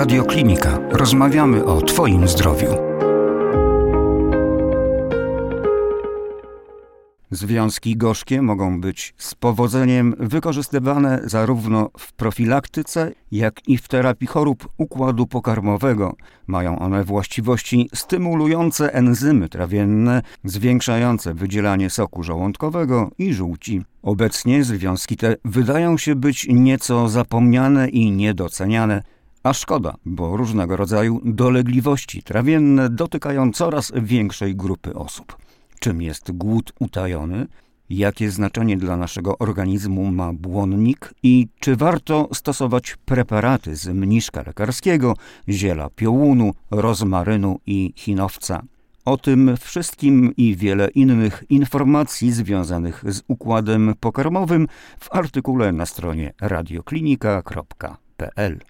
Radioklinika. Rozmawiamy o Twoim zdrowiu. Związki gorzkie mogą być z powodzeniem wykorzystywane zarówno w profilaktyce, jak i w terapii chorób układu pokarmowego. Mają one właściwości stymulujące enzymy trawienne, zwiększające wydzielanie soku żołądkowego i żółci. Obecnie związki te wydają się być nieco zapomniane i niedoceniane. A szkoda, bo różnego rodzaju dolegliwości trawienne dotykają coraz większej grupy osób. Czym jest głód utajony? Jakie znaczenie dla naszego organizmu ma błonnik i czy warto stosować preparaty z mniszka lekarskiego, ziela piołunu, rozmarynu i chinowca? O tym wszystkim i wiele innych informacji związanych z układem pokarmowym w artykule na stronie radioklinika.pl.